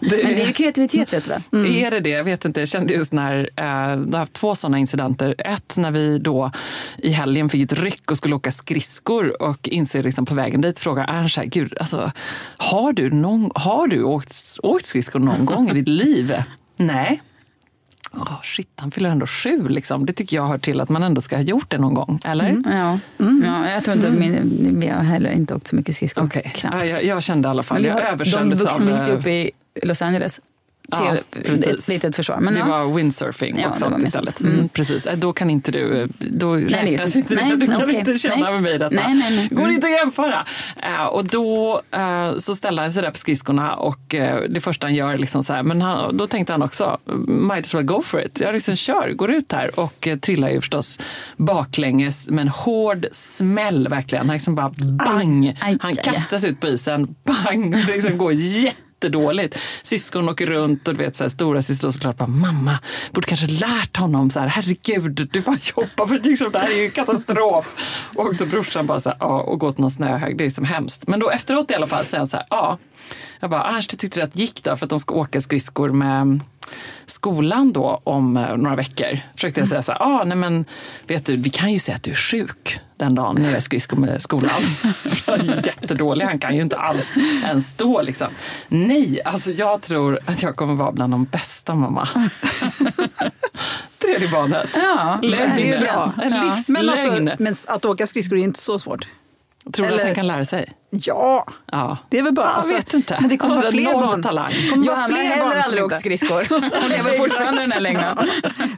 Speaker 5: Men det är ju kreativitet vet du väl?
Speaker 4: Är det det? Jag vet inte. Jag kände just när, eh, jag har haft två sådana incidenter. Ett när vi då i helgen fick ett ryck och skulle åka skridskor och inser liksom på vägen dit frågar Ernst så här, gud, alltså, har du, någon, har du åkt, åkt skridskor någon gång i ditt liv? Nej. Oh, shit, han fyller ändå sju. Liksom. Det tycker jag hör till att man ändå ska ha gjort det någon gång. Eller?
Speaker 5: Mm. Ja. ja, jag tror inte, min, vi har heller inte åkt så mycket skridskor. Knappt.
Speaker 4: Ja, jag, jag kände i alla fall, jag
Speaker 5: de
Speaker 4: översköljdes
Speaker 5: vuxna
Speaker 4: av...
Speaker 5: minns ju
Speaker 4: eh,
Speaker 5: upp i Los Angeles. Till
Speaker 4: Ja,
Speaker 5: ett litet försvar. Men
Speaker 4: det
Speaker 5: ja.
Speaker 4: var windsurfing
Speaker 5: Ja,
Speaker 4: och sånt istället.
Speaker 5: Mm.
Speaker 4: Mm. precis. Eh, Då kan inte du, då
Speaker 5: är
Speaker 4: räknas inte
Speaker 5: nej,
Speaker 4: Du kan
Speaker 5: okej.
Speaker 4: inte känna
Speaker 5: Nej.
Speaker 4: med mig detta.
Speaker 5: Nej, nej, nej.
Speaker 4: Går
Speaker 5: Mm.
Speaker 4: inte att jämföra. Eh, och då eh, så ställde han sig där på skridskorna och eh, det första han gör är liksom så här, men han, då tänkte han också, might as well go for it. Jag liksom kör, går ut här och eh, trillar ju förstås baklänges med en hård smäll verkligen. Han liksom bara bang.
Speaker 5: Aj,
Speaker 4: han
Speaker 5: aj, aj.
Speaker 4: kastas ut på isen, bang. Och det liksom går jättedåligt. Syskon åker runt och du vet så här, stora syster såklart bara mamma, borde kanske lärt honom så här, herregud, du bara jobbar för liksom, det här är ju katastrof. och också brorsan bara så här, ja, och gå till någon snöhög, det är som hemskt. Men då efteråt i alla fall säger han så här, ja, jag bara, Ernst, tyckte du att det gick då för att de ska åka skridskor med skolan då om eh, några veckor. Försökte jag säga så här, ah, nej men vet du, vi kan ju säga att du är sjuk den dagen när jag är skridsko med skolan. Jättedålig, han kan ju inte alls ens stå liksom. Nej, alltså jag tror att jag kommer vara bland de bästa mamma. Tredje barnet.
Speaker 6: Ja,
Speaker 4: Lögn.
Speaker 6: det är bra.
Speaker 4: En
Speaker 6: Ja.
Speaker 4: livslögn.
Speaker 6: Men, alltså, men att åka skridskor är inte så svårt.
Speaker 4: Tror du att
Speaker 6: Eller-
Speaker 4: han kan lära sig?
Speaker 6: Ja,
Speaker 4: Ja.
Speaker 6: det är väl bara...
Speaker 4: Jag
Speaker 6: alltså,
Speaker 4: vet inte.
Speaker 6: Men det kommer vara fler barn.
Speaker 4: talang.
Speaker 6: Kommer
Speaker 5: Johanna har heller aldrig åkt skridskor. Hon lever fortfarande den här längden.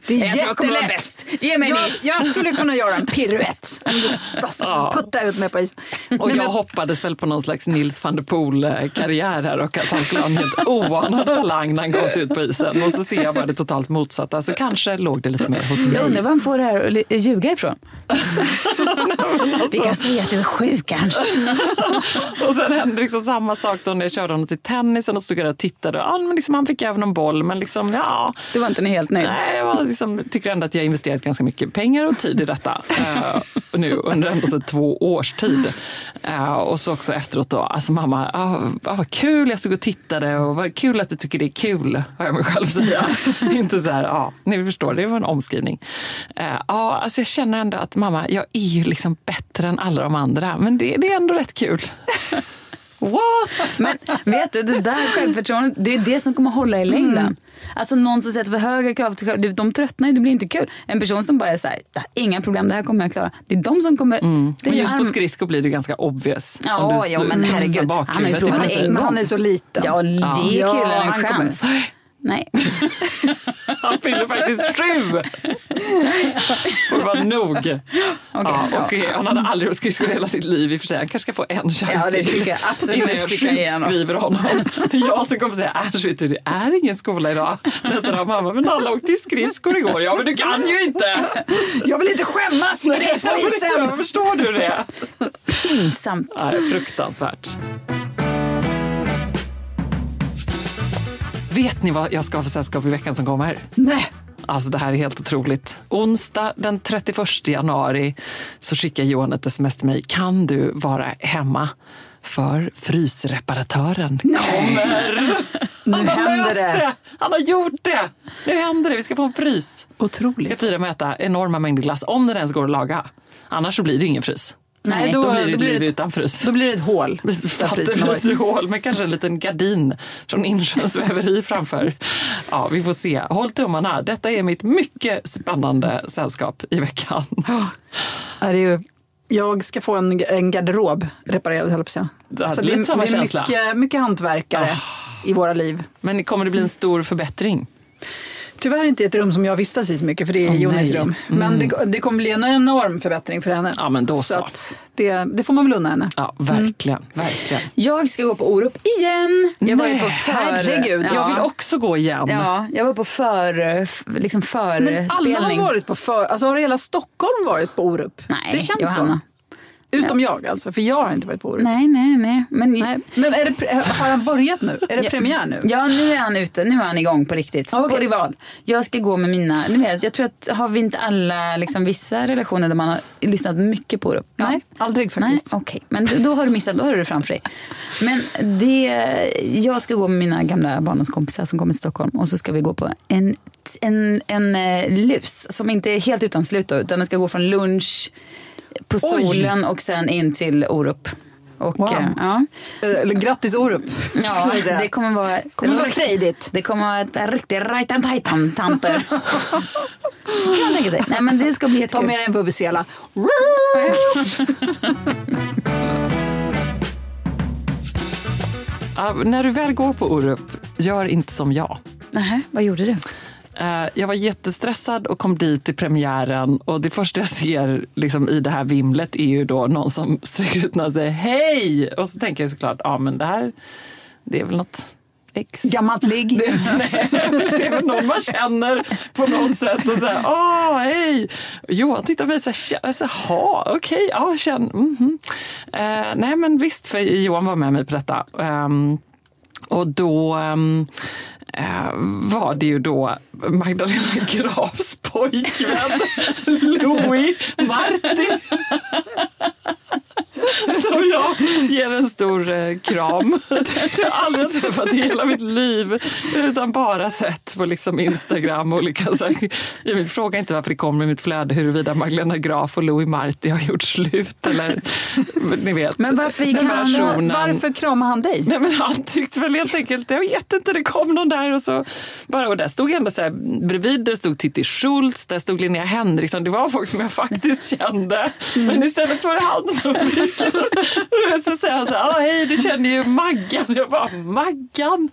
Speaker 6: Det är
Speaker 5: Jag tror jag kommer vara
Speaker 6: jättelätt.
Speaker 5: bäst. Ge mig
Speaker 6: jag,
Speaker 5: is.
Speaker 6: jag skulle kunna göra en piruett om du stass,
Speaker 4: Ja.
Speaker 6: puttar ut mig på isen.
Speaker 4: Och
Speaker 6: Nej,
Speaker 4: jag
Speaker 6: men-
Speaker 4: hoppades väl på någon slags Nils van der Poel-karriär här och att han skulle ha en helt oanad talang när han gav sig ut på isen. Och så ser jag bara det totalt motsatta. Så kanske låg det lite mer hos mig.
Speaker 5: Jag undrar var han får det här att ljuga ifrån. Vi kan säga att du är sjuk Ernst.
Speaker 4: Och sen hände liksom samma sak då när jag körde honom till tennisen och stod där och tittade. Ja, men liksom, han fick även någon boll, men liksom, ja.
Speaker 5: Du var inte helt nöjd?
Speaker 4: Nej, jag var liksom, tycker ändå att jag har investerat ganska mycket pengar och tid i detta. Eh, nu under ändå så två års tid. Eh, och så också efteråt då, alltså mamma, ah, vad kul jag stod och tittade och vad kul att du tycker det är kul, har jag mig själv säga. Inte så här, ja, ni förstår, det var en omskrivning. Eh, Ja, alltså jag känner ändå att mamma, jag är ju liksom bättre än alla de andra, men det, det är ändå rätt kul. What?
Speaker 5: Men vet du, det där självförtroendet, det är det som kommer hålla i längden. Alltså någon som sätter för höga krav till själv, de tröttnar ju, det blir inte kul. En person som bara är så här, "Det här, inga problem, det här kommer jag klara. Det är de som kommer... Är
Speaker 4: Men
Speaker 5: ju
Speaker 4: just på skridskor blir det ganska obvious.
Speaker 5: Ja,
Speaker 4: Om du
Speaker 5: ja, men herregud. Han har ju provat en gång.
Speaker 6: Han är så liten.
Speaker 5: Ja, ge
Speaker 6: Ja,
Speaker 5: killen en
Speaker 6: han kommer-
Speaker 5: chans. Nej.
Speaker 4: Han fyller faktiskt sju! Får det vara nog. ja, och eh, han hade aldrig åkt skridskor hela sitt liv i och för sig. Han kanske ska få en chans
Speaker 5: Ja, det tycker jag absolut
Speaker 4: innan jag sjukskriver honom. Det är jag som kommer säga, Äsch vet du, det är ingen skola idag. Nästa dag, mamma, men alla åkte ju skridskor igår. Ja, men du kan ju inte!
Speaker 6: Jag vill inte skämmas för dig på
Speaker 4: Ja,
Speaker 6: isen.
Speaker 4: Förstår du det?
Speaker 5: Pinsamt.
Speaker 4: Nej, fruktansvärt. Vet ni vad jag ska ha för sällskap i veckan som kommer?
Speaker 6: Nej.
Speaker 4: Alltså det här är helt otroligt. Onsdag den 31 januari så skickar Johan ett sms till mig. Kan du vara hemma? För frysreparatören kommer.
Speaker 6: Nu
Speaker 4: Han har löst
Speaker 6: det.
Speaker 4: Han har gjort det. Nu händer det. Vi ska få en frys. Vi
Speaker 6: Otroligt.
Speaker 4: ska fira med att äta enorma mängder glass, om den ens går att laga. Annars så blir det ingen frys.
Speaker 6: Nej,
Speaker 4: då,
Speaker 6: då-
Speaker 4: blir det ett
Speaker 6: blir
Speaker 4: liv
Speaker 6: ett-
Speaker 4: utan frys.
Speaker 6: Då blir det ett hål.
Speaker 4: Lite hål med kanske en liten gardin från Insjöns väveri framför. Ja, vi får se. Håll tummarna. Detta är mitt mycket spännande sällskap i veckan.
Speaker 6: Ja, det är ju, jag ska få en, en garderob reparerad, höll jag på att säga.
Speaker 4: Lite
Speaker 6: det,
Speaker 4: samma
Speaker 6: det är
Speaker 4: känsla.
Speaker 6: mycket, mycket hantverkare i våra liv.
Speaker 4: Men kommer det bli en stor förbättring?
Speaker 6: Tyvärr inte i ett rum som jag vistas i så mycket, för det är
Speaker 4: Åh,
Speaker 6: Jonas
Speaker 4: nej.
Speaker 6: rum. Men
Speaker 4: Mm.
Speaker 6: det, det kommer bli en enorm förbättring för henne.
Speaker 4: Ja, men då
Speaker 6: så.
Speaker 4: så.
Speaker 6: Att det, det får man väl unna henne.
Speaker 4: Ja, verkligen. verkligen.
Speaker 5: Jag ska gå på Orup igen. Jag var ju på
Speaker 4: Nej,
Speaker 5: för...
Speaker 6: herregud.
Speaker 4: Jag vill också gå igen.
Speaker 5: Ja, jag var på för, liksom
Speaker 6: Men alla
Speaker 5: förspelning.
Speaker 6: har varit på för... Alltså har hela Stockholm varit på Orup?
Speaker 5: Nej,
Speaker 6: det känns
Speaker 5: Johanna.
Speaker 6: så. Utom jag alltså, för jag har inte varit på Orup.
Speaker 5: Nej, nej, nej. Men,
Speaker 6: Nej. Men är det, har han börjat nu? Är det premiär nu?
Speaker 5: Ja, nu är han ute. Nu är han igång på riktigt.
Speaker 6: Okej.
Speaker 5: På Rival. Jag ska gå med mina... Ni vet, jag tror att har vi inte alla liksom, vissa relationer där man har lyssnat mycket på Orup? Ja.
Speaker 6: Nej, aldrig faktiskt.
Speaker 5: Okej. Men då, då har du missat. Då har du det framför dig. Men det, jag ska gå med mina gamla barndomskompisar som kommer till Stockholm och så ska vi gå på en, en, en eh, lus som inte är helt utan slut då, utan den ska gå från lunch på
Speaker 6: Oj.
Speaker 5: solen och sen in till Orup. Och,
Speaker 6: Wow.
Speaker 5: eh, ja.
Speaker 6: Eller grattis Orup,
Speaker 5: Ja, det kommer vara,
Speaker 6: kommer vara frejdigt.
Speaker 5: Det kommer vara ett riktigt rajtan tajtan tanter. kan man tänka sig. Nej men det ska bli
Speaker 6: Ta med dig en vuvuzela.
Speaker 4: När du väl går på Orup, gör inte som jag.
Speaker 5: Nähä, vad gjorde du?
Speaker 4: Eh, Jag var jättestressad och kom dit till premiären och det första jag ser liksom, i det här vimlet är ju då någon som sträcker ut och säger hej! Och så tänker jag såklart, ja men det här, det är väl något ex.
Speaker 6: Gammalt ligg.
Speaker 4: Det, nej, det är väl någon man känner på något sätt. Och så här, åh, hej! Johan tittar på mig så här, "Tja, så här, jaha, okej, ja, känn, mhm. Eh, nej men visst, för Johan var med mig på detta. Ehm, och då eh, var det ju då Magdalena Grafs pojkvän Louis Martin som jag ger en stor eh, kram. jag har aldrig träffat i hela mitt liv utan bara sett på liksom Instagram. Olika, så här, jag vill fråga inte varför det kommer i mitt flöde huruvida Magdalena Graf och Louis Marti har gjort slut. Eller, ni vet,
Speaker 6: Men varför, gick han, varför kramade han dig?
Speaker 4: Nej, men han tyckte väl helt enkelt, jag vet inte, det kom någon där och så bara, och där stod ändå så här, bredvid där stod Titti Schultz, där stod Linnea Henriksson, det var folk som jag faktiskt kände. Men istället var det han som. Så säger han så här, ah, hej du känner ju Maggan. Jag bara, Maggan?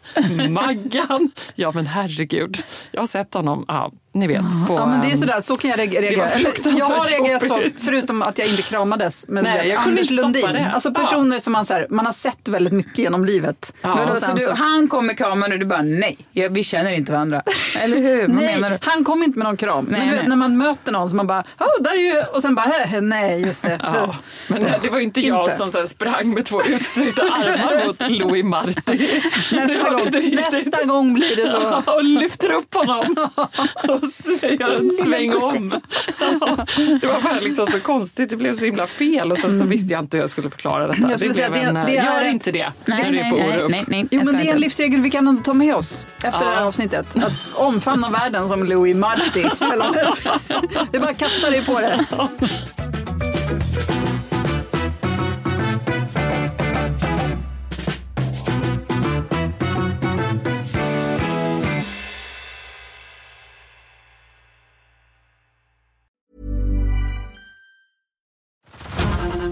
Speaker 4: Maggan? Ja men herregud, jag har sett honom, Ah, ni vet. På,
Speaker 6: Ja, men det är sådär, så kan jag reagera. Eller, Jag har reagerat så, förutom att jag inte kramades med
Speaker 4: Nej, jag kunde
Speaker 6: Anders Lundin.
Speaker 4: det.
Speaker 6: Alltså personer som man, så här, man har sett väldigt mycket genom livet.
Speaker 5: Men då, så du, han kommer kramen och du bara nej, jag- vi känner inte varandra. Eller hur?
Speaker 6: Nej, han kom inte med någon kram.
Speaker 5: Nej,
Speaker 6: men du
Speaker 5: nej.
Speaker 6: när man möter någon som man bara, oh, där är ju, och sen bara, "Hä, nej just det.
Speaker 4: Ja, men det, det var ju inte jag
Speaker 6: Inte.
Speaker 4: som så här sprang med två utsträckta armar mot Louis Marti.
Speaker 6: Nästa gång, nästa gång blir det så.
Speaker 4: Ja, och lyfter upp honom gör en sväng om. Ja, det var bara liksom så konstigt, det blev så himla fel och sen så visste jag inte hur jag skulle förklara detta.
Speaker 6: Mm. Jag skulle
Speaker 4: det
Speaker 6: säga att det-
Speaker 4: en,
Speaker 6: det
Speaker 4: gör
Speaker 6: är-
Speaker 4: inte det
Speaker 6: Nej,
Speaker 4: när du är
Speaker 6: nej,
Speaker 4: på
Speaker 6: nej,
Speaker 5: nej, nej.
Speaker 6: Jo, men det är en livsregel vi kan ändå ta med oss efter det här avsnittet. Att omfamna världen som Louis Marti. Något. Det är bara att kasta dig på det.